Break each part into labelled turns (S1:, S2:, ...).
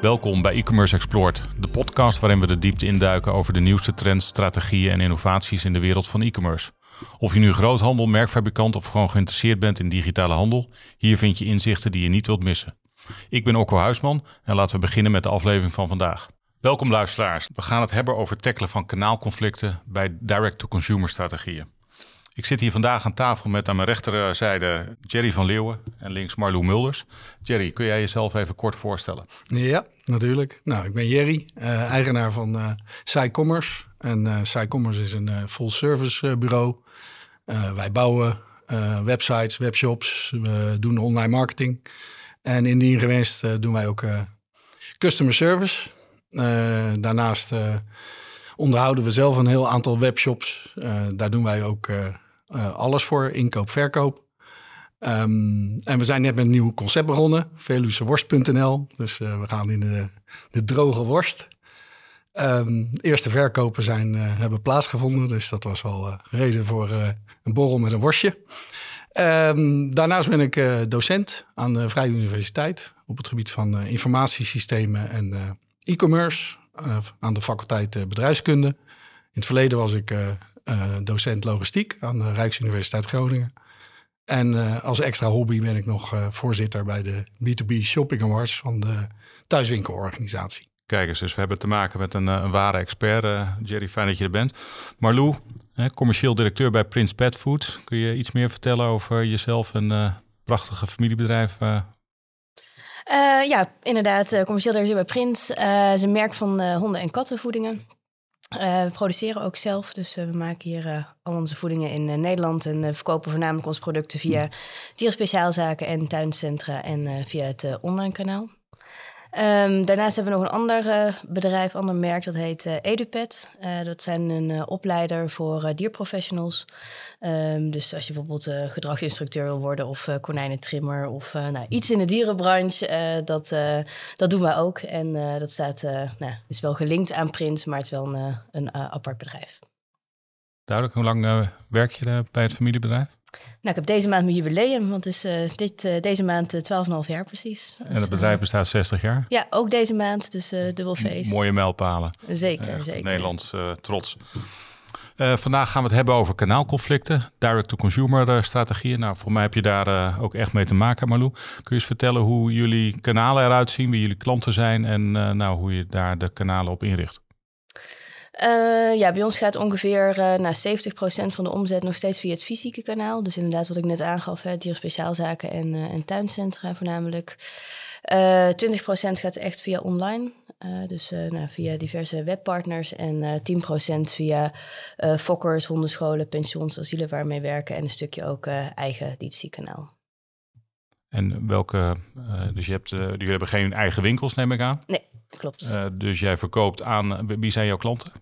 S1: Welkom bij e-commerce Explored, de podcast waarin we de diepte induiken over de nieuwste trends, strategieën en innovaties in de wereld van e-commerce. Of je nu groothandel, merkfabrikant of gewoon geïnteresseerd bent in digitale handel, hier vind je inzichten die je niet wilt missen. Ik ben Okko Huisman en laten we beginnen met de aflevering van vandaag. Welkom luisteraars. We gaan het hebben over tackelen van kanaalconflicten bij direct-to-consumer strategieën. Ik zit hier vandaag aan tafel met aan mijn rechterzijde Jerry van Leeuwen en links Marlou Mulders. Jerry, kun jij jezelf even kort voorstellen?
S2: Ja, natuurlijk. Nou, ik ben Jerry, uh, eigenaar van uh, SciCommerce. En uh, SciCommerce is een full-service bureau. wij bouwen websites, webshops, we doen online marketing. En indien gewenst doen wij ook customer service. daarnaast onderhouden we zelf een heel aantal webshops. daar doen wij ook alles voor, inkoop, verkoop. Um, en we zijn net met een nieuw concept begonnen, veluseworst.nl. Dus uh, we gaan in de, de droge worst. Um, de eerste verkopen zijn, uh, hebben plaatsgevonden, dus dat was wel reden voor een borrel met een worstje. Um, daarnaast ben ik docent aan de Vrije Universiteit op het gebied van informatiesystemen en e-commerce aan de faculteit bedrijfskunde. In het verleden was ik docent logistiek aan de Rijksuniversiteit Groningen. En uh, als extra hobby ben ik nog uh, voorzitter bij de B2B Shopping Awards van de thuiswinkelorganisatie.
S1: Kijk eens, dus we hebben te maken met een, een ware expert. Jerry, fijn dat je er bent. Marlou, commercieel directeur bij Prins Pet Food. Kun je iets meer vertellen over jezelf en prachtige familiebedrijf?
S3: ja, inderdaad. commercieel directeur bij Prins. Uh, is een merk van honden- en kattenvoedingen. Uh, we produceren ook zelf, dus uh, we maken hier uh, al onze voedingen in Nederland en verkopen voornamelijk onze producten via dierenspeciaalzaken en tuincentra en via het online kanaal. Um, daarnaast hebben we nog een ander bedrijf, ander merk, dat heet EduPet. dat zijn een opleider voor dierprofessionals. Um, dus als je bijvoorbeeld gedragsinstructeur wil worden of konijnentrimmer of nou, iets in de dierenbranche, dat, dat doen wij ook. En dat staat, nou, is wel gelinkt aan Prins, maar het is wel een, een apart bedrijf.
S1: Duidelijk, hoe lang werk je bij het familiebedrijf?
S3: Nou, ik heb deze maand mijn jubileum, want het is uh, dit, uh, deze maand uh, 12,5 jaar precies.
S1: en het bedrijf bestaat 60 jaar?
S3: Ja, ook deze maand, dus dubbel feest.
S1: Mooie mijlpalen.
S3: Zeker, zeker.
S1: Nederlands trots. vandaag gaan we het hebben over kanaalconflicten, direct-to-consumer strategieën. Nou, voor mij heb je daar ook echt mee te maken, Malou. Kun je eens vertellen hoe jullie kanalen eruit zien, wie jullie klanten zijn en nou, hoe je daar de kanalen op inricht?
S3: Uh, ja, bij ons gaat ongeveer uh, naar 70% van de omzet nog steeds via het fysieke kanaal. Dus inderdaad, wat ik net aangaf, hè, dierspeciaalzaken en, uh, en tuincentra voornamelijk. 20% gaat echt via online, dus nou, via diverse webpartners. En 10% via fokkers, hondenscholen, pensions, asielen waar we mee werken. En een stukje ook eigen D2C-kanaal.
S1: En welke, dus je hebt, jullie hebben geen eigen winkels, neem ik aan?
S3: Nee, klopt.
S1: dus jij verkoopt aan, wie zijn jouw klanten?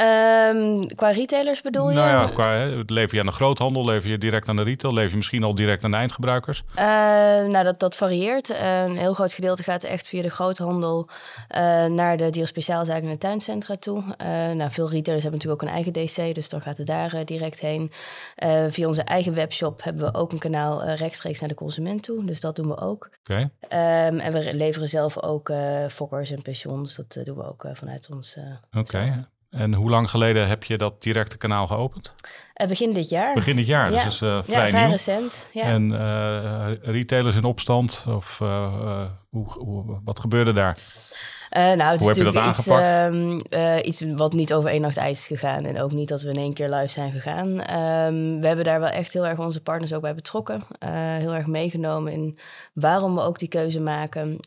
S3: Um, qua retailers bedoel je?
S1: Nou ja, qua, lever je aan de groothandel, lever je direct aan de retail, lever je misschien al direct aan de eindgebruikers?
S3: Uh, nou, dat, dat varieert. Uh, een heel groot gedeelte gaat echt via de groothandel uh, naar de dierspeciaalzaken en de tuincentra toe. nou, veel retailers hebben natuurlijk ook een eigen DC, dus dan gaat het daar direct heen. via onze eigen webshop hebben we ook een kanaal rechtstreeks naar de consument toe, dus dat doen we ook.
S1: Oké. Okay.
S3: Um, en we leveren zelf ook fokkers en pensions, dat doen we ook vanuit ons.
S1: Oké. Okay. En hoe lang geleden heb je dat directe kanaal geopend?
S3: Uh, begin dit jaar.
S1: Begin dit jaar, ja. dus is uh, vrij,
S3: ja, vrij
S1: nieuw.
S3: recent. Ja.
S1: En uh, retailers in opstand, of hoe, hoe, wat gebeurde daar?
S3: Uh, nou, het
S1: Hoe
S3: is
S1: heb je dat
S3: aangepakt? Iets, uh, iets, wat niet over één nacht ijs is gegaan. En ook niet dat we in één keer live zijn gegaan. Um, we hebben daar wel echt heel erg onze partners ook bij betrokken. Uh, heel erg meegenomen in waarom we ook die keuze maken.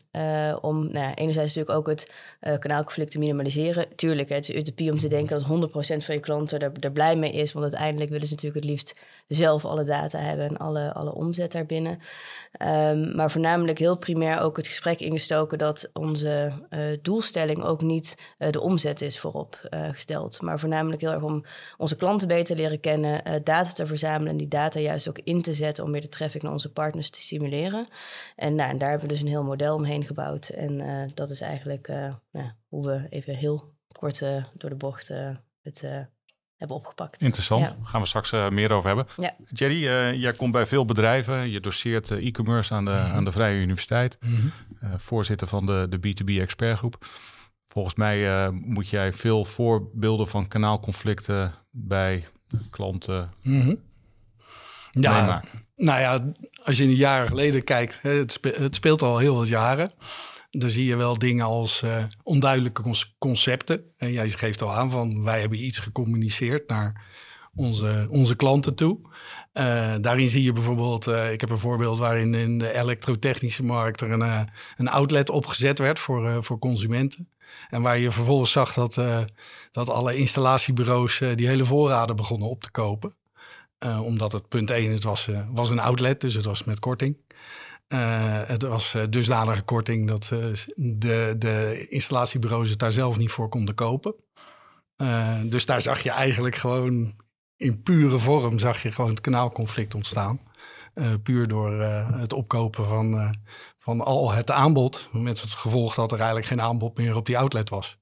S3: om nou ja, enerzijds natuurlijk ook het kanaalconflict te minimaliseren. Tuurlijk, het is utopie om te denken dat 100% van je klanten er, er, blij mee is. Want uiteindelijk willen ze natuurlijk het liefst zelf alle data hebben en alle, alle omzet daarbinnen. Um, maar voornamelijk heel primair ook het gesprek ingestoken dat onze doelstelling ook niet uh, de omzet is voorop uh, gesteld. Maar voornamelijk heel erg om onze klanten beter te leren kennen, uh, data te verzamelen en die data juist ook in te zetten om meer de traffic naar onze partners te stimuleren. En, nou, daar hebben we dus een heel model omheen gebouwd. En dat is eigenlijk nou, hoe we even heel kort door de bocht het hebben opgepakt.
S1: Interessant,
S3: Ja.
S1: daar gaan we straks eh, meer over hebben.
S3: Ja.
S1: Jerry, eh, jij komt bij veel bedrijven. Je doseert eh, e-commerce aan de, aan de Vrije Universiteit. Eh, voorzitter van de, de B2B expertgroep. Volgens mij eh, moet jij veel voorbeelden van kanaalconflicten bij klanten
S2: Mhm. Ja,
S1: meemaken.
S2: nou ja, als je een jaar geleden kijkt, hè, het, spe- het speelt al heel wat jaren. Dan zie je wel dingen als eh, onduidelijke concepten. En jij geeft al aan van wij hebben iets gecommuniceerd naar onze, onze klanten toe. Eh, daarin zie je bijvoorbeeld, eh, ik heb een voorbeeld waarin in de elektrotechnische markt er een, een outlet opgezet werd voor, voor consumenten. En waar je vervolgens zag dat, dat alle installatiebureaus die hele voorraden begonnen op te kopen. Omdat het punt 1, het was, was een outlet, dus het was met korting. Eh, het was eh, dusdanige korting dat eh, de, de installatiebureaus het daar zelf niet voor konden kopen. Dus daar zag je eigenlijk gewoon in pure vorm zag je gewoon het kanaalconflict ontstaan. Puur door het opkopen van, van al het aanbod. Met het gevolg dat er eigenlijk geen aanbod meer op die outlet was.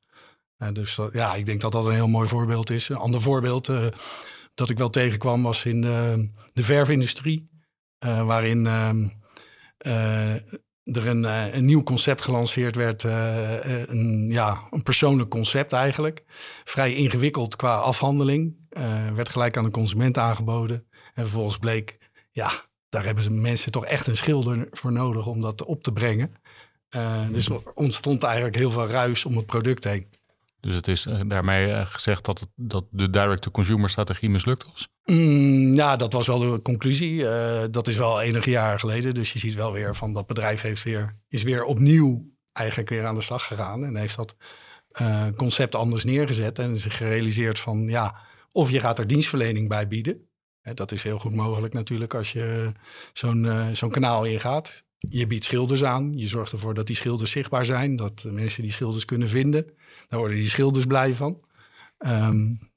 S2: Dus ja, ik denk dat dat een heel mooi voorbeeld is. Een ander voorbeeld dat ik wel tegenkwam was in de, de verfindustrie. waarin ehm, eh, er een, eh, een nieuw concept gelanceerd werd. eh, eh, een, ja, een persoonlijk concept eigenlijk. Vrij ingewikkeld qua afhandeling. Eh, werd gelijk aan de consument aangeboden. En vervolgens bleek, ja, daar hebben ze mensen toch echt een schilder voor nodig om dat op te brengen. Eh, dus er ontstond eigenlijk heel veel ruis om het product heen.
S1: Dus het is eh, daarmee eh, gezegd dat, het, dat de direct-to-consumer strategie mislukt was.
S2: Mm, ja, dat was wel de conclusie. Eh, dat is wel enige jaren geleden. Dus je ziet wel weer van dat bedrijf heeft weer, is weer opnieuw eigenlijk weer aan de slag gegaan. En heeft dat concept anders neergezet. En zich gerealiseerd van ja, of je gaat er dienstverlening bij bieden. Dat is heel goed mogelijk natuurlijk als je zo'n zo'n kanaal ingaat. Je biedt schilders aan. Je zorgt ervoor dat die schilders zichtbaar zijn. Dat mensen die schilders kunnen vinden. Daar worden die schilders blij van. Ehm,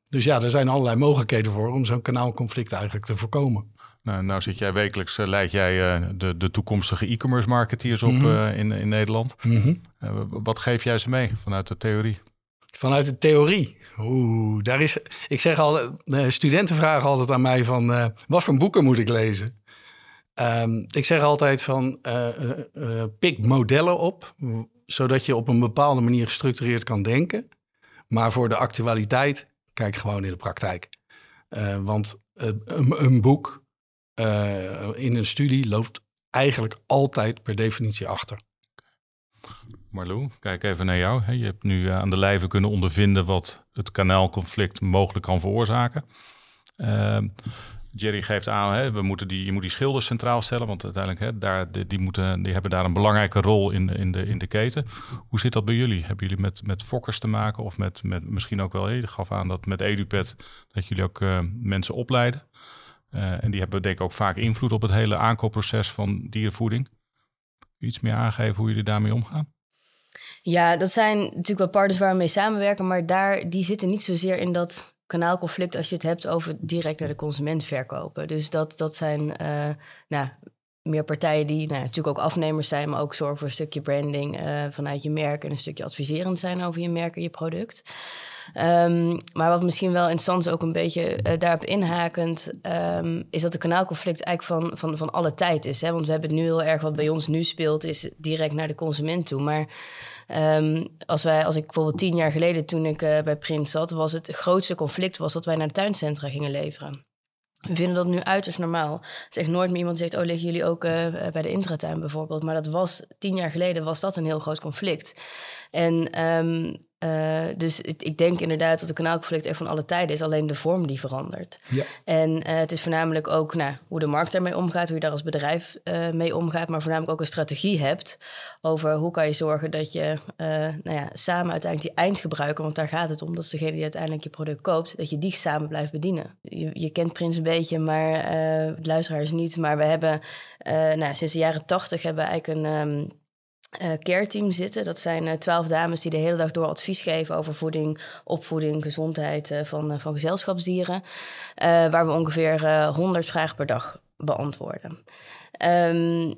S2: dus ja, er zijn allerlei mogelijkheden voor om zo'n kanaalconflict eigenlijk te voorkomen.
S1: Nou, nou zit jij wekelijks, eh, leid jij eh, de, de toekomstige e-commerce marketeers op
S2: Mhm.
S1: eh, in, in Nederland. W- wat geef jij ze mee vanuit de theorie?
S2: Vanuit de theorie. Oeh, daar is. Ik zeg altijd, de studenten vragen altijd aan mij van wat voor boeken moet ik lezen? Ehm, ik zeg altijd van eh, eh, eh, pik modellen op, zodat je op een bepaalde manier gestructureerd kan denken. Maar voor de actualiteit kijk gewoon in de praktijk. Want een, een boek in een studie loopt eigenlijk altijd per definitie achter.
S1: Marlou, kijk even naar jou. Je hebt nu aan de lijve kunnen ondervinden wat het kanaalconflict mogelijk kan veroorzaken. Jerry geeft aan, hè, we moeten die, je moet die schilders centraal stellen, want uiteindelijk hè, daar, die, moeten, die hebben daar een belangrijke rol in, in, de, in de keten. Hoe zit dat bij jullie? Hebben jullie met, met fokkers te maken of met, met misschien ook wel, je gaf aan dat met EduPet, dat jullie ook eh, mensen opleiden. Eh, en die hebben denk ik ook vaak invloed op het hele aankoopproces van dierenvoeding. Iets meer aangeven hoe jullie daarmee omgaan?
S3: Ja, dat zijn natuurlijk wel partners waar we mee samenwerken, maar daar, die zitten niet zozeer in dat kanaalconflict als je het hebt over direct naar de consument verkopen. Dus dat, dat zijn eh, nou, meer partijen die nou, natuurlijk ook afnemers zijn, maar ook zorgen voor een stukje branding eh, vanuit je merk en een stukje adviserend zijn over je merk en je product. Ehm, maar wat misschien wel interessant is, ook een beetje eh, daarop inhakend, ehm, is dat de kanaalconflict eigenlijk van, van, van alle tijd is. Hè? Want we hebben nu heel erg wat bij ons nu speelt, is direct naar de consument toe. Maar ehm, als, wij, als ik bijvoorbeeld tien jaar geleden, toen ik eh, bij Prins zat, was het grootste conflict was dat wij naar tuincentra gingen leveren. We vinden dat nu uiterst normaal. Zegt nooit meer iemand zegt, oh, liggen jullie ook eh, bij de intratuin bijvoorbeeld. Maar dat was, tien jaar geleden was dat een heel groot conflict. En ehm, eh, dus het- ik denk inderdaad dat de kanaalconflict echt van alle tijden is. Alleen de vorm die verandert.
S2: Ja.
S3: En eh, het is voornamelijk ook nou, hoe de markt daarmee omgaat. Hoe je daar als bedrijf eh, mee omgaat. Maar voornamelijk ook een strategie hebt. Over hoe kan je zorgen dat je nou ja, samen uiteindelijk die eindgebruiker. Want daar gaat het om. Dat is degene die uiteindelijk je product koopt. Dat je die samen blijft bedienen. Je, je kent Prins een beetje, maar luisteraars niet. Maar we hebben nou, sinds de jaren tachtig hebben we eigenlijk een... ehm, eh care team zitten. Dat zijn eh, twaalf dames die de hele dag door advies geven over voeding, opvoeding, gezondheid eh, van, van gezelschapsdieren. Waar we ongeveer eh 100 vragen per dag beantwoorden. Ehm,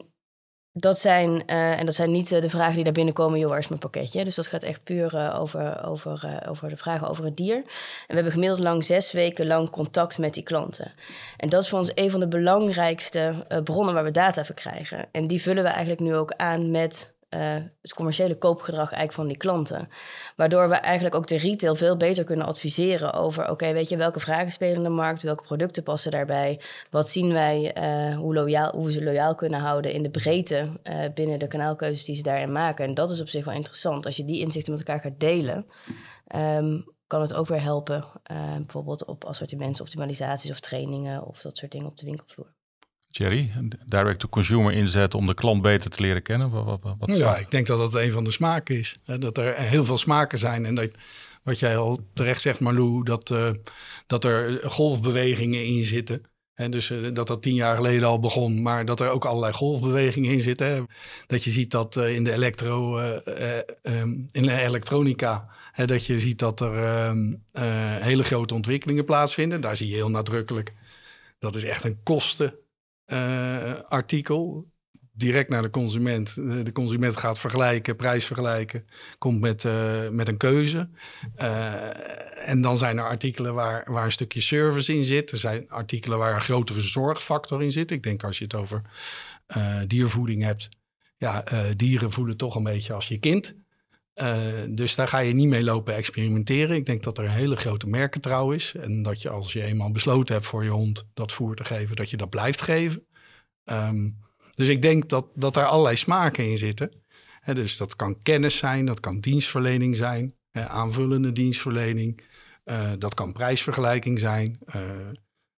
S3: dat zijn, uh, en dat zijn niet uh, de vragen die daar binnenkomen, joh, waar is mijn pakketje? Dus dat gaat echt puur uh, over, over, over de vragen over het dier. En we hebben gemiddeld lang zes weken lang contact met die klanten. En dat is voor ons een van de belangrijkste bronnen waar we data voor krijgen. En die vullen we eigenlijk nu ook aan met uh, het commerciële koopgedrag eigenlijk van die klanten. Waardoor we eigenlijk ook de retail veel beter kunnen adviseren over: oké, weet je, welke vragen spelen in de markt, welke producten passen daarbij, wat zien wij, uh, hoe, loyaal, hoe we ze loyaal kunnen houden in de breedte uh, binnen de kanaalkeuzes die ze daarin maken. En dat is op zich wel interessant. Als je die inzichten met elkaar gaat delen. Um, kan het ook weer helpen, bijvoorbeeld op assortimentsoptimalisaties of trainingen of dat soort dingen op de winkelvloer.
S1: Jerry, direct-to-consumer inzet om de klant beter te leren kennen? Wat, wat, wat
S2: ja, ik denk dat dat een van de smaken is. Dat er heel veel smaken zijn en dat, wat jij al terecht zegt, Marlou, dat, uh, dat er golfbewegingen in zitten. En dus uh, dat dat tien jaar geleden al begon, maar dat er ook allerlei golfbewegingen in zitten. Dat je ziet dat uh, in de elektro, um, in de elektronica, hè, dat je ziet dat er ehm, hele grote ontwikkelingen plaatsvinden. Daar zie je heel nadrukkelijk. Dat is echt een kosten uh, artikel. Direct naar de consument. De consument gaat vergelijken, prijs vergelijken. Komt met, uh, met een keuze. Uh, en dan zijn er artikelen waar, waar een stukje service in zit. Er zijn artikelen waar een grotere zorgfactor in zit. Ik denk als je het over diervoeding hebt. Ja, dieren voelen toch een beetje als je kind. Uh, dus daar ga je niet mee lopen experimenteren. Ik denk dat er een hele grote merkentrouw is. En dat je als je eenmaal besloten hebt voor je hond dat voer te geven, dat je dat blijft geven. Um, dus ik denk dat, dat er allerlei smaken in zitten. Dus dat kan kennis zijn, dat kan dienstverlening zijn, aanvullende dienstverlening. Uh, dat kan prijsvergelijking zijn. Uh,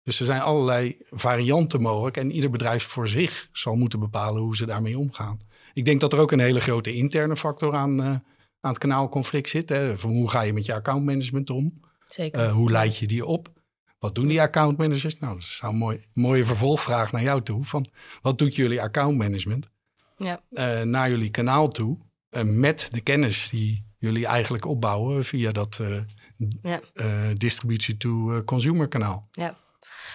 S2: dus er zijn allerlei varianten mogelijk. En ieder bedrijf voor zich zal moeten bepalen hoe ze daarmee omgaan. Ik denk dat er ook een hele grote interne factor aan aan het kanaalconflict zit. Hè? Van hoe ga je met je accountmanagement om?
S3: Zeker.
S2: Uh, hoe leid je die op? Wat doen die accountmanagers? Nou, dat is een mooi, mooie vervolgvraag naar jou toe. Van, wat doet jullie accountmanagement?
S3: Ja.
S2: Uh, naar jullie kanaal toe. Uh, met de kennis die jullie eigenlijk opbouwen via dat ja. distributie to consumer kanaal.
S3: Ja.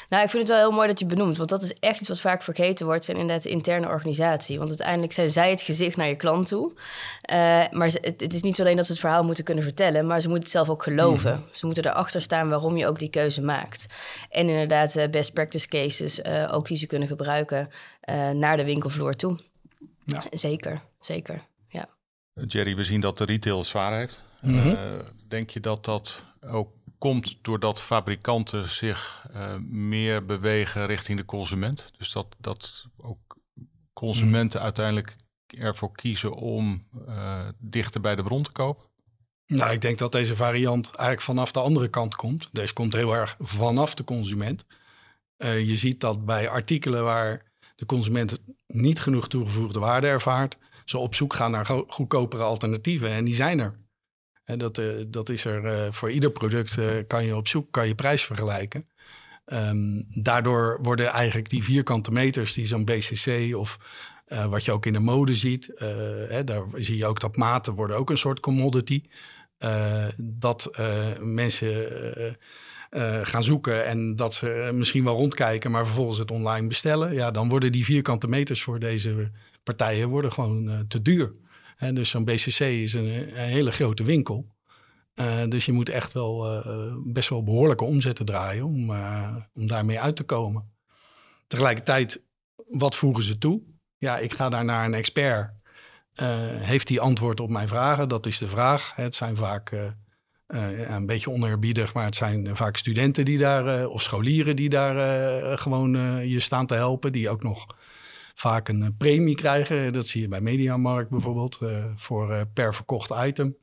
S3: Nou, ik vind het wel heel mooi dat je benoemt, want dat is echt iets wat vaak vergeten wordt, zijn inderdaad de interne organisatie. Want uiteindelijk zijn zij het gezicht naar je klant toe. Uh, maar het, het, is niet zo alleen dat ze het verhaal moeten kunnen vertellen, maar ze moeten het zelf ook geloven. Mm. Ze moeten erachter staan waarom je ook die keuze maakt. En inderdaad, uh, best practice cases uh, ook die ze kunnen gebruiken naar de winkelvloer toe. Ja. Zeker, zeker. Ja.
S1: Jerry, we zien dat de retail zwaar heeft. Mm -hmm. denk je dat dat ook komt doordat fabrikanten zich uh, meer bewegen richting de consument. Dus dat, dat ook consumenten mm. uiteindelijk ervoor kiezen om uh, dichter bij de bron te kopen?
S2: Nou, ik denk dat deze variant eigenlijk vanaf de andere kant komt. Deze komt heel erg vanaf de consument. Uh, je ziet dat bij artikelen waar de consument niet genoeg toegevoegde waarde ervaart, ze op zoek gaan naar goedkopere alternatieven. En die zijn er. En dat, uh, dat is er uh, voor ieder product uh, kan je op zoek, kan je prijs vergelijken. Um, daardoor worden eigenlijk die vierkante meters die zo'n BCC of wat je ook in de mode ziet, hè, daar zie je ook dat maten worden ook een soort commodity. dat mensen gaan zoeken en dat ze misschien wel rondkijken, maar vervolgens het online bestellen. Ja, dan worden die vierkante meters voor deze partijen worden gewoon te duur. Dus zo'n BCC is een, hele grote winkel. Uh, dus je moet echt wel uh, best wel behoorlijke omzetten draaien om, uh, om daarmee uit te komen. Tegelijkertijd, wat voegen ze toe? Ja, ik ga daar naar een expert. heeft die antwoord op mijn vragen? Dat is de vraag. Het zijn vaak een beetje oneerbiedig, maar het zijn vaak studenten die daar, of scholieren die daar gewoon je staan te helpen, die ook nog vaak een eh, premie krijgen. Dat zie je bij Mediamarkt bijvoorbeeld, uh, voor uh, per verkocht item.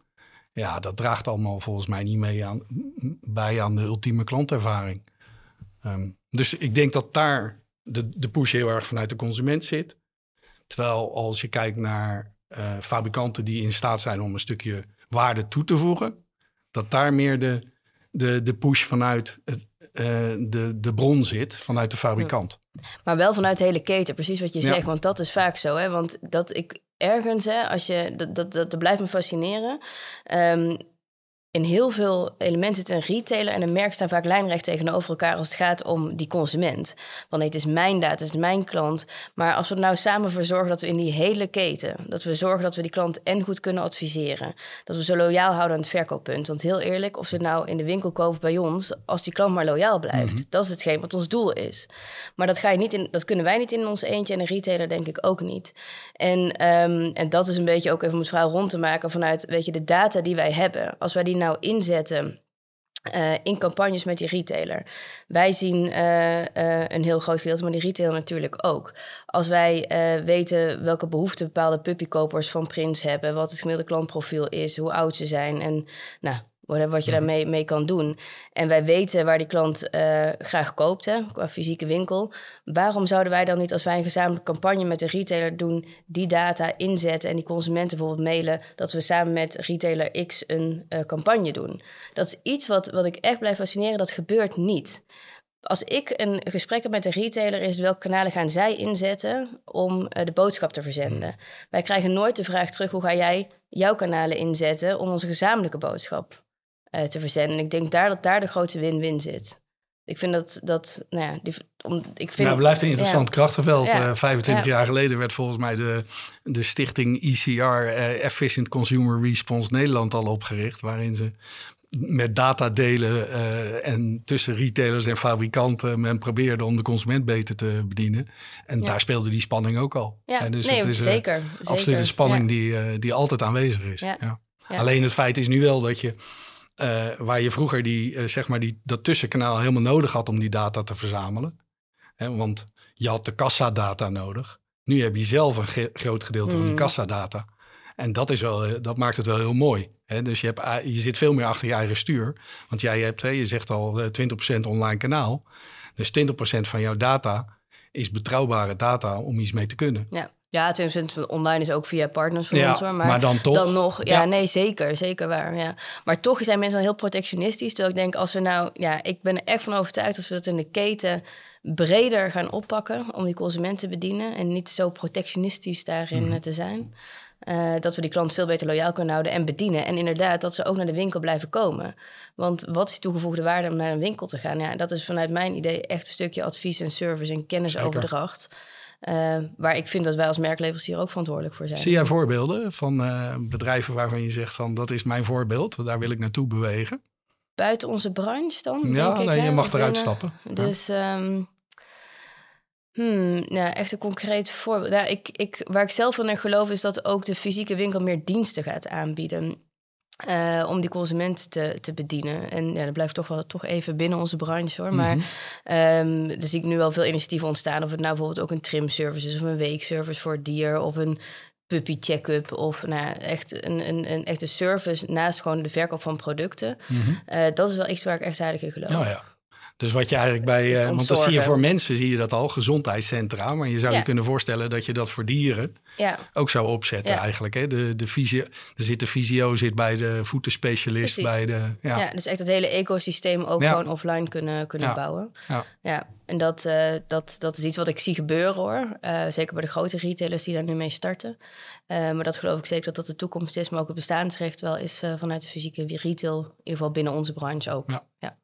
S2: Ja, dat draagt allemaal volgens mij niet mee aan, bij aan de ultieme klantervaring. Um, dus ik denk dat daar de, de push heel erg vanuit de consument zit. Terwijl als je kijkt naar fabrikanten die in staat zijn om een stukje waarde toe te voegen, dat daar meer de, de, de push vanuit het, uh, de, de bron zit, vanuit de fabrikant.
S3: Maar wel vanuit de hele keten, precies wat je zegt. Want dat is vaak zo. Hè? Want dat ik ergens, hè, als je, dat, dat, dat, dat blijft me fascineren. Um, in heel veel elementen zit een retailer en een merk staan vaak lijnrecht tegenover elkaar als het gaat om die consument. Want het is mijn data, het is mijn klant. Maar als we er nou samen voor zorgen dat we in die hele keten, dat we zorgen dat we die klant en goed kunnen adviseren, dat we zo loyaal houden aan het verkooppunt. Want heel eerlijk, of ze het nou in de winkel kopen bij ons, als die klant maar loyaal blijft, mhm. dat is hetgeen wat ons doel is. Maar dat, ga je niet in, dat kunnen wij niet in ons eentje en een retailer denk ik ook niet. En, ehm, en dat is een beetje ook even om het verhaal rond te maken vanuit, weet je, de data die wij hebben. Als wij die nou inzetten uh, in campagnes met die retailer. Wij zien uh, uh, een heel groot gedeelte, maar die retailer natuurlijk ook. Als wij weten welke behoeften bepaalde puppykopers van Prins hebben, wat het gemiddelde klantprofiel is, hoe oud ze zijn en nou, wat je daarmee mee kan doen. En wij weten waar die klant uh, graag koopt, hè, qua fysieke winkel. Waarom zouden wij dan niet, als wij een gezamenlijke campagne met de retailer doen, die data inzetten en die consumenten bijvoorbeeld mailen dat we samen met retailer X een uh, campagne doen? Dat is iets wat, wat ik echt blijf fascineren, dat gebeurt niet. Als ik een gesprek heb met een retailer, is welke kanalen gaan zij inzetten om uh, de boodschap te verzenden? Hmm. Wij krijgen nooit de vraag terug: hoe ga jij jouw kanalen inzetten om onze gezamenlijke boodschap uh, te verzenden. En ik denk daar dat daar de grote win-win zit. Ik vind dat, dat nou ja, die, om, ik vind...
S2: Nou, blijft een interessant krachtenveld. Ja. 25 jaar geleden werd volgens mij de, de stichting ECR, uh, Efficient Consumer Response Nederland, al opgericht. Waarin ze met data delen uh, en tussen retailers en fabrikanten men probeerde om de consument beter te bedienen. En daar speelde die spanning ook al.
S3: Ja, dus nee, het is zeker,
S2: absoluut een spanning die, die altijd aanwezig is. Ja. Alleen het feit is nu wel dat je uh, waar je vroeger die, uh, zeg maar die, dat tussenkanaal helemaal nodig had om die data te verzamelen. Hè, want je had de kassadata nodig. Nu heb je zelf een ge groot gedeelte van die mm. kassadata. En dat, is wel, eh, dat maakt het wel heel mooi. Hè? Dus je, hebt, je zit veel meer achter je eigen stuur. Want jij hebt, hè, je zegt al, 20% online kanaal. Dus 20% van jouw data is betrouwbare data om iets mee te kunnen.
S3: Ja. Ja, 20% van online is ook via partners voor ons hoor.
S2: Maar, maar, dan toch?
S3: Dan nog, ja, nee, zeker. Zeker waar, ja. Maar toch zijn mensen al heel protectionistisch. Terwijl ik denk, als we nou... Ja, ik ben er echt van overtuigd als we dat in de keten breder gaan oppakken... om die consument te bedienen en niet zo protectionistisch daarin mhm. te zijn... Uh, dat we die klant veel beter loyaal kunnen houden en bedienen. En inderdaad, dat ze ook naar de winkel blijven komen. Want wat is die toegevoegde waarde om naar een winkel te gaan? Ja, dat is vanuit mijn idee echt een stukje advies en service en kennisoverdracht. Waar ik vind dat wij als merkleverancier ook verantwoordelijk voor zijn.
S2: Zie jij voorbeelden van uh, bedrijven waarvan je zegt van dat is mijn voorbeeld, daar wil ik naartoe bewegen?
S3: Buiten onze branche dan?
S2: Ja,
S3: denk
S2: nee,
S3: ik,
S2: je mag eruit stappen.
S3: Dus um, hmm, nou, echt een concreet voorbeeld. Nou, ik, ik, waar ik zelf van in geloof is dat ook de fysieke winkel meer diensten gaat aanbieden. Uh, om die consument te, te bedienen. En ja, dat blijft toch wel toch even binnen onze branche hoor. Maar mm -hmm. um, zie ik nu wel veel initiatieven ontstaan. Of het nou bijvoorbeeld ook een trimservice is, of een weekservice voor het dier, of een puppy check-up. Of nou, echt een, een, een echte service naast gewoon de verkoop van producten. Mm -hmm. uh, dat is wel iets waar ik echt heilig in geloof.
S2: Ja. Dus wat je eigenlijk bij, uh, want dan zie je voor mensen, zie je dat al, gezondheidscentra. Maar je zou je kunnen voorstellen dat je dat voor dieren ja. ook zou opzetten eigenlijk. Hè? De, de fysio, er zit de fysio zit bij de voetenspecialist. Bij de,
S3: ja. ja, dus echt het hele ecosysteem ook gewoon offline kunnen, kunnen bouwen. Ja. ja. En dat, uh, dat, dat is iets wat ik zie gebeuren hoor. Uh, zeker bij de grote retailers die daar nu mee starten. Uh, maar dat geloof ik zeker dat dat de toekomst is. Maar ook het bestaansrecht wel is vanuit de fysieke retail. In ieder geval binnen onze branche ook. ja.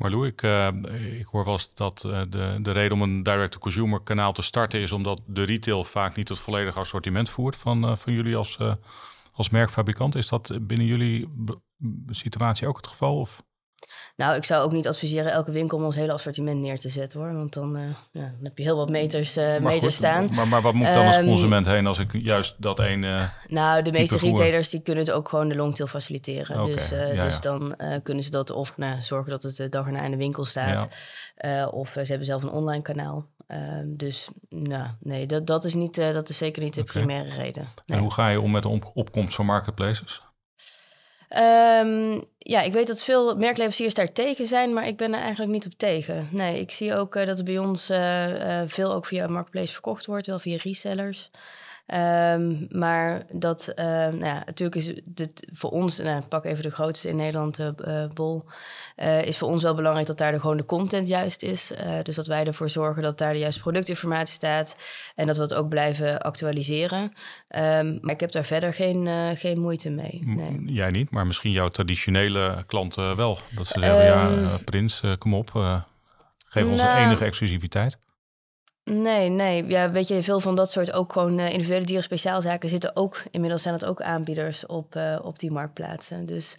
S1: Maar Lou, ik, uh, ik hoor eens dat uh, de, de reden om een direct-to-consumer kanaal te starten is omdat de retail vaak niet het volledige assortiment voert van, uh, van jullie als, als merkfabrikant. Is dat binnen jullie situatie ook het geval? Of?
S3: Nou, ik zou ook niet adviseren elke winkel om ons hele assortiment neer te zetten hoor. Want dan, uh, ja, dan heb je heel wat meters, uh, meters staan.
S1: Maar, maar wat moet ik dan als ehm, consument heen als ik juist dat een. Uh,
S3: nou, de meeste retailers die kunnen het ook gewoon de longtail faciliteren. Okay, dus, ja, dus dan kunnen ze dat of nou, zorgen dat het de dag erna in de winkel staat. of ze hebben zelf een online kanaal. Ehm, dus nou, nee, dat, dat, is niet, dat is zeker niet de okay. primaire reden.
S1: Nee. En hoe ga je om met de op opkomst van marketplaces?
S3: Um, ja, ik weet dat veel merkleveranciers daar tegen zijn, maar ik ben er eigenlijk niet op tegen. Nee, ik zie ook uh, dat er bij ons uh, uh, veel ook via Marketplace verkocht wordt, wel via resellers. Ehm, maar dat, uh, nou ja, natuurlijk is dit voor ons, nou, pak even de grootste in Nederland, uh, Bol, uh, is voor ons wel belangrijk dat daar de, gewoon de content juist is. dus dat wij ervoor zorgen dat daar de juiste productinformatie staat en dat we het ook blijven actualiseren. Um, maar ik heb daar verder geen, geen moeite mee. Nee.
S1: Jij niet, maar misschien jouw traditionele klanten wel. Dat ze zeggen, ja, ehm, Prins, kom op, geef ons nou, enige exclusiviteit.
S3: Nee, nee. Ja, weet je, veel van dat soort ook gewoon uh, individuele dieren speciaalzaken zitten ook, inmiddels zijn het ook aanbieders op, uh, op die marktplaatsen. Dus,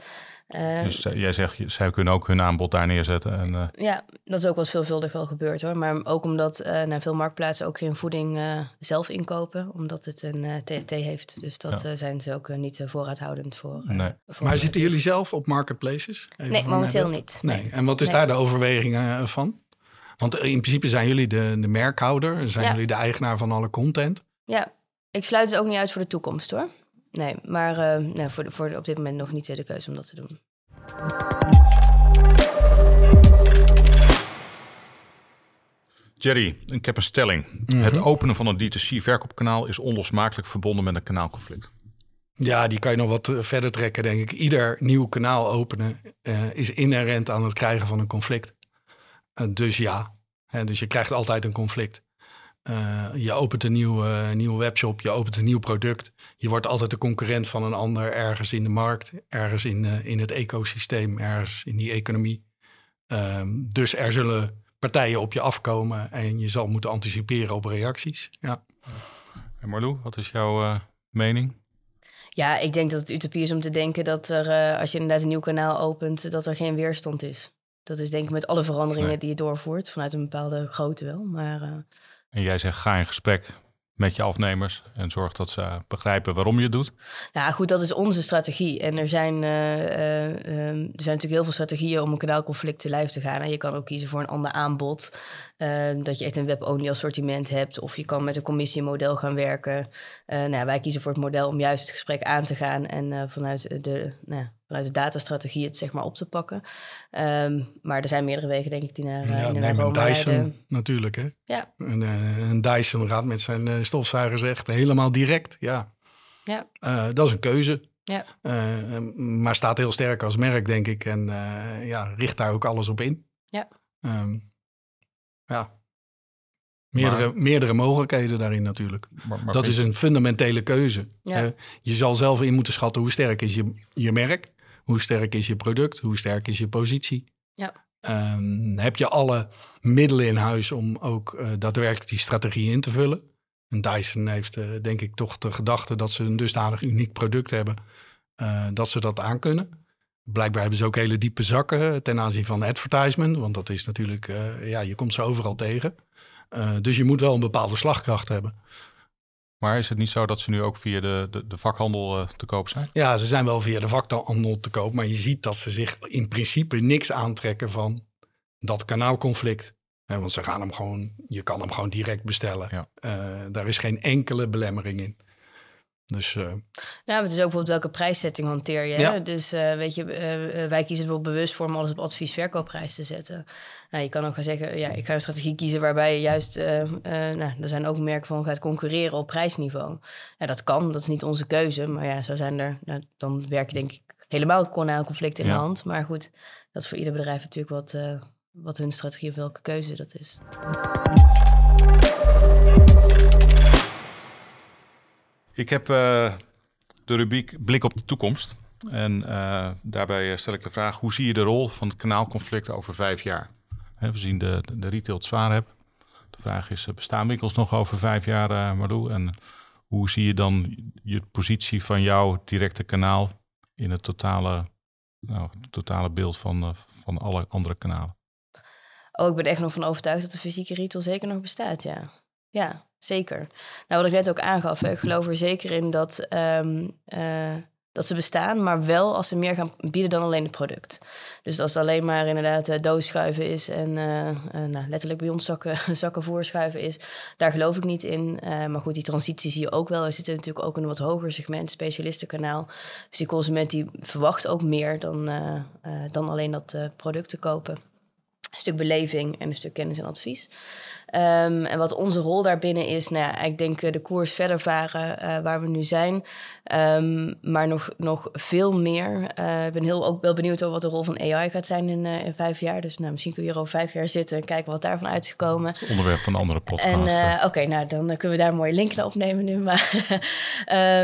S1: uh, dus jij zegt, zij kunnen ook hun aanbod daar neerzetten. En,
S3: Ja, dat is ook wel veelvuldig wel gebeurd hoor. Maar ook omdat nou, veel marktplaatsen ook geen voeding zelf inkopen, omdat het een TFT heeft. Dus dat ja. zijn ze ook niet voorraadhoudend voor.
S1: Nee.
S3: voor
S2: maar zitten jullie zelf op marketplaces?
S3: Even nee, momenteel niet.
S2: Nee. En wat is nee. daar de overweging van? Want in principe zijn jullie de, de merkhouder, zijn jullie de eigenaar van alle content.
S3: Ja, ik sluit het ook niet uit voor de toekomst hoor. Nee, maar uh, nee, voor, voor op dit moment nog niet de keuze om dat te doen.
S1: Jerry, ik heb een stelling. Mhm. Het openen van een D2C-verkoopkanaal is onlosmakelijk verbonden met een kanaalconflict.
S2: Ja, die kan je nog wat eh, verder trekken, denk ik. Ieder nieuw kanaal openen uh, is inherent aan het krijgen van een conflict. Eh, dus ja, dus je krijgt altijd een conflict. Uh, je opent een nieuwe, nieuwe webshop, je opent een nieuw product. Je wordt altijd de concurrent van een ander ergens in de markt, ergens in, uh, in het ecosysteem, ergens in die economie. Um, dus er zullen partijen op je afkomen en je zal moeten anticiperen op reacties. Ja.
S1: En Marlou, wat is jouw uh, mening?
S3: Ja, ik denk dat het utopie is om te denken dat er, als je inderdaad een nieuw kanaal opent, dat er geen weerstand is. Dat is denk ik met alle veranderingen die je doorvoert, vanuit een bepaalde grootte wel. Maar, uh...
S1: En jij zegt, ga in gesprek met je afnemers en zorg dat ze begrijpen waarom je het doet?
S3: Nou goed, dat is onze strategie. En er zijn, uh, uh, er zijn natuurlijk heel veel strategieën om een kanaalconflict te lijf te gaan. En je kan ook kiezen voor een ander aanbod. dat je echt een web-only assortiment hebt. Of je kan met een commissiemodel gaan werken. nou, wij kiezen voor het model om juist het gesprek aan te gaan. En vanuit de, nou, vanuit de datastrategie het zeg maar op te pakken. Um, maar er zijn meerdere wegen, denk ik, die naar,
S2: ja,
S3: die
S2: neem een Dyson natuurlijk, hè?
S3: Ja.
S2: Een, uh, een Dyson gaat met zijn uh, stofzuigers echt helemaal direct, ja.
S3: Ja.
S2: Uh, dat is een keuze.
S3: Ja.
S2: maar staat heel sterk als merk, denk ik. En ja, richt daar ook alles op in.
S3: Ja.
S2: Um, ja. Meerdere, maar, meerdere mogelijkheden daarin natuurlijk.
S1: Maar, maar
S2: dat is een fundamentele keuze.
S3: Ja.
S2: je zal zelf in moeten schatten hoe sterk is je, je merk. Hoe sterk is je product? Hoe sterk is je positie?
S3: Ja.
S2: Um, heb je alle middelen in huis om ook uh, daadwerkelijk die strategie in te vullen? En Dyson heeft uh, denk ik toch de gedachte dat ze een dusdanig uniek product hebben uh, dat ze dat aankunnen. Blijkbaar hebben ze ook hele diepe zakken ten aanzien van advertisement, want dat is natuurlijk, ja, je komt ze overal tegen. dus je moet wel een bepaalde slagkracht hebben.
S1: Maar is het niet zo dat ze nu ook via de, de, de vakhandel uh, te koop zijn?
S2: Ja, ze zijn wel via de vakhandel te koop. Maar je ziet dat ze zich in principe niks aantrekken van dat kanaalconflict. Want ze gaan hem gewoon, je kan hem gewoon direct bestellen.
S1: Ja.
S2: Uh, daar is geen enkele belemmering in. Dus, uh...
S3: Nou, het is ook bijvoorbeeld welke prijszetting hanteer je.
S2: Ja.
S3: Dus uh, weet je, uh, wij kiezen er wel bewust voor om alles op advies verkoopprijs te zetten. Nou, je kan ook gaan zeggen, ja, ik ga een strategie kiezen waarbij je juist, nou, er zijn ook merken van gaat concurreren op prijsniveau. Ja, dat kan, dat is niet onze keuze. Maar ja, zo zijn er, nou, dan werk je denk ik helemaal het conflict in
S1: Ja.
S3: de hand. Maar goed, dat is voor ieder bedrijf natuurlijk wat, wat hun strategie of welke keuze dat is.
S1: Ik heb uh, de rubriek Blik op de toekomst. En uh, daarbij stel ik de vraag: hoe zie je de rol van het kanaalconflict over vijf jaar? We zien de, de retail het zwaar hebben. De vraag is: bestaan winkels nog over vijf jaar, uh? En hoe zie je dan je positie van jouw directe kanaal in het totale, nou, het totale beeld van, van alle andere kanalen?
S3: Oh, ik ben echt nog van overtuigd dat de fysieke retail zeker nog bestaat, ja. Ja, zeker. Nou, wat ik net ook aangaf, ik geloof er zeker in dat, um, uh, dat ze bestaan, maar wel als ze meer gaan bieden dan alleen het product. Dus als het alleen maar inderdaad uh, doosschuiven is en uh, nou, letterlijk bij ons zakken, zakken voorschuiven is, daar geloof ik niet in. maar goed, die transitie zie je ook wel. We zitten natuurlijk ook in een wat hoger segment, specialistenkanaal. Dus die consument die verwacht ook meer dan, dan alleen dat product te kopen. Een stuk beleving en een stuk kennis en advies. Ehm, en wat onze rol daarbinnen is, nou ja, ik denk de koers verder varen waar we nu zijn. Ehm, maar nog, nog veel meer. ik ben heel, ook wel benieuwd over wat de rol van AI gaat zijn in, in vijf jaar. Dus nou, misschien kun je hier over vijf jaar zitten en kijken wat daarvan uitgekomen. Het
S1: onderwerp van de andere podcast.
S3: En oké, nou dan kunnen we daar een mooie link naar opnemen nu. Maar,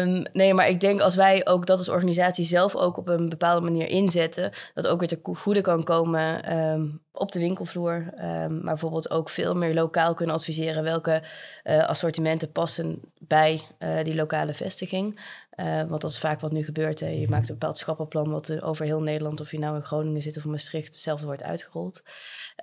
S3: um, nee, maar ik denk als wij ook dat als organisatie zelf ook op een bepaalde manier inzetten, dat ook weer te goede kan komen ehm, op de winkelvloer. Um, maar bijvoorbeeld ook veel meer lokaal kunnen adviseren welke uh, assortimenten passen bij uh, die lokale vestiging. Uh, want dat is vaak wat nu gebeurt. Hè. Je maakt een bepaald schappenplan wat over heel Nederland, of je nou in Groningen zit of Maastricht, hetzelfde wordt uitgerold.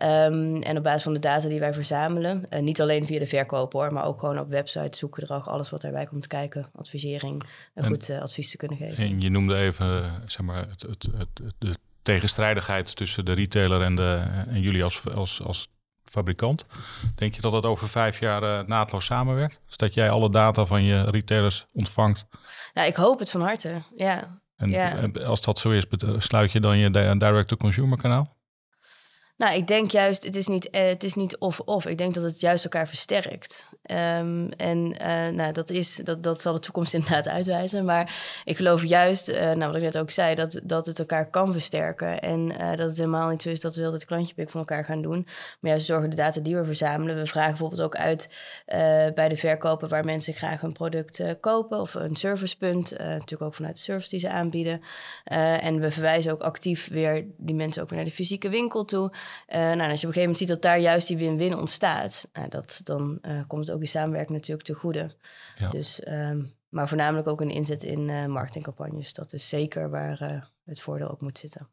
S3: Um, en op basis van de data die wij verzamelen, uh, niet alleen via de verkoop hoor, maar ook gewoon op website, zoekgedrag, alles wat daarbij komt kijken, advisering, een goed uh, advies te kunnen geven.
S1: En je noemde even zeg maar, het, het, het, de tegenstrijdigheid tussen de retailer en, de, en jullie als, als, als fabrikant. Denk je dat dat over vijf jaar uh, naadloos samenwerkt? Dus dat jij alle data van je retailers ontvangt?
S3: Nou, ik hoop het van harte, ja.
S1: En
S3: ja.
S1: als dat zo is, sluit je dan je direct-to-consumer kanaal?
S3: Nou, ik denk juist, het is niet, uh, het is niet of-of. Ik denk dat het juist elkaar versterkt. Um, en uh, nou, dat, is, dat, dat zal de toekomst inderdaad uitwijzen. Maar ik geloof juist, uh, nou, wat ik net ook zei, dat, dat het elkaar kan versterken. En dat het helemaal niet zo is dat we het klantje pik van elkaar gaan doen. Maar juist zorgen de data die we verzamelen. We vragen bijvoorbeeld ook uit bij de verkopen waar mensen graag een product kopen. Of een servicepunt. natuurlijk ook vanuit de service die ze aanbieden. en we verwijzen ook actief weer die mensen ook weer naar de fysieke winkel toe. Uh, nou, als je op een gegeven moment ziet dat daar juist die win-win ontstaat, nou, dat, dan uh, komt het ook die samenwerking natuurlijk te goede. Ja. Dus, um, maar voornamelijk ook een inzet in uh, marketingcampagnes. Dat is zeker waar het voordeel ook moet zitten.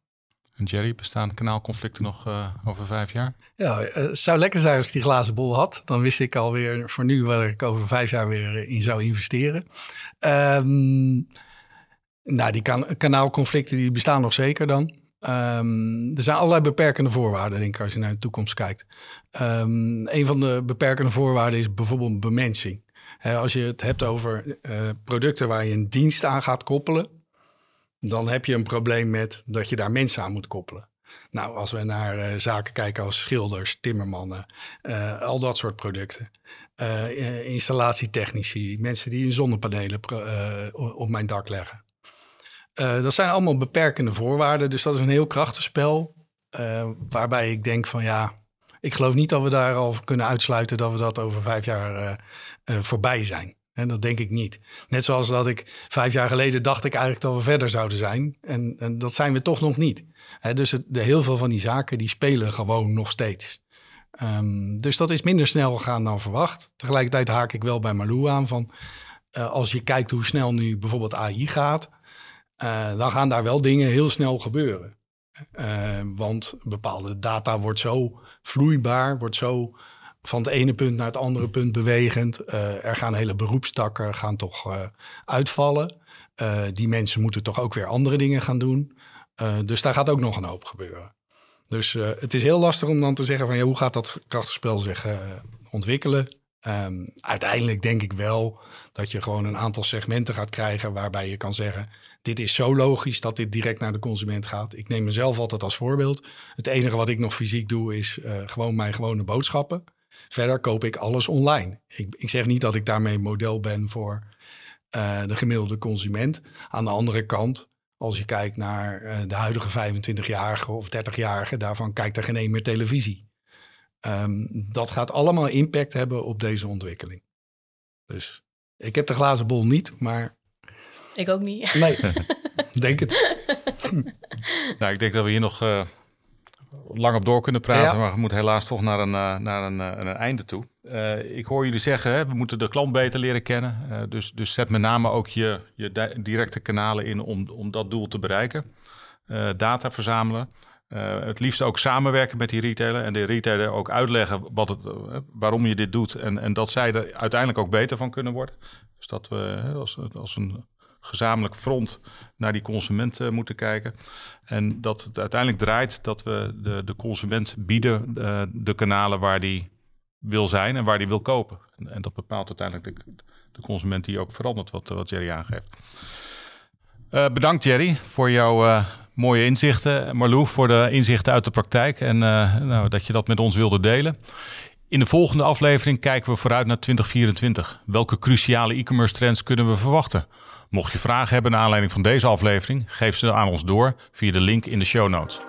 S1: En Jerry, bestaan kanaalconflicten nog over vijf jaar?
S2: Ja, het zou lekker zijn als ik die glazen bol had. Dan wist ik alweer voor nu waar ik over vijf jaar weer in zou investeren. Um, nou, die kan kanaalconflicten die bestaan nog zeker dan. Um, er zijn allerlei beperkende voorwaarden, denk ik, als je naar de toekomst kijkt. Um, een van de beperkende voorwaarden is bijvoorbeeld bemensing. als je het hebt over uh, producten waar je een dienst aan gaat koppelen, dan heb je een probleem met dat je daar mensen aan moet koppelen. Nou, als we naar uh, zaken kijken als schilders, timmermannen, uh, al dat soort producten. installatietechnici, mensen die zonnepanelen op mijn dak leggen. Uh, dat zijn allemaal beperkende voorwaarden. Dus dat is een heel krachtig spel. Uh, waarbij ik denk van ja, ik geloof niet dat we daar al kunnen uitsluiten dat we dat over vijf jaar uh, voorbij zijn. En dat denk ik niet. Net zoals dat ik vijf jaar geleden dacht ik eigenlijk dat we verder zouden zijn. En, en dat zijn we toch nog niet. dus de, heel veel van die zaken die spelen gewoon nog steeds. Um, dus dat is minder snel gegaan dan verwacht. Tegelijkertijd haak ik wel bij Malou aan van... als je kijkt hoe snel nu bijvoorbeeld AI gaat... Uh, dan gaan daar wel dingen heel snel gebeuren. Uh, want bepaalde data wordt zo vloeibaar, wordt zo van het ene punt naar het andere punt bewegend. Uh, er gaan hele beroepstakken gaan toch uitvallen. die mensen moeten toch ook weer andere dingen gaan doen. dus daar gaat ook nog een hoop gebeuren. Dus het is heel lastig om dan te zeggen van ja, hoe gaat dat krachtenspel zich ontwikkelen? Um, uiteindelijk denk ik wel dat je gewoon een aantal segmenten gaat krijgen waarbij je kan zeggen: dit is zo logisch dat dit direct naar de consument gaat. Ik neem mezelf altijd als voorbeeld. Het enige wat ik nog fysiek doe is uh, gewoon mijn gewone boodschappen. Verder koop ik alles online. Ik, ik zeg niet dat ik daarmee model ben voor uh, de gemiddelde consument. Aan de andere kant, als je kijkt naar uh, de huidige 25-jarige of 30-jarige, daarvan kijkt er geen één meer televisie. Um, dat gaat allemaal impact hebben op deze ontwikkeling. Dus ik heb de glazen bol niet, maar
S3: ik ook niet.
S2: Nee, denk het.
S1: nou, ik denk dat we hier nog uh, lang op door kunnen praten, maar we moeten helaas toch naar een, uh, naar een, uh, een einde toe. ik hoor jullie zeggen, hè, we moeten de klant beter leren kennen. dus, dus zet met name ook je, je directe kanalen in om, om dat doel te bereiken. data verzamelen. Het liefst ook samenwerken met die retailer en de retailer ook uitleggen wat het, waarom je dit doet en, en dat zij er uiteindelijk ook beter van kunnen worden. Dus dat we als, als een gezamenlijk front naar die consument uh, moeten kijken. En dat het uiteindelijk draait dat we de, de consument bieden uh, de kanalen waar die wil zijn en waar die wil kopen. En, dat bepaalt uiteindelijk de, de, consument die ook verandert, wat, wat Jerry aangeeft. Bedankt Jerry voor jouw mooie inzichten. Marlou voor de inzichten uit de praktijk en nou, dat je dat met ons wilde delen. In de volgende aflevering kijken we vooruit naar 2024. Welke cruciale e-commerce trends kunnen we verwachten? Mocht je vragen hebben naar aanleiding van deze aflevering, geef ze aan ons door via de link in de show notes.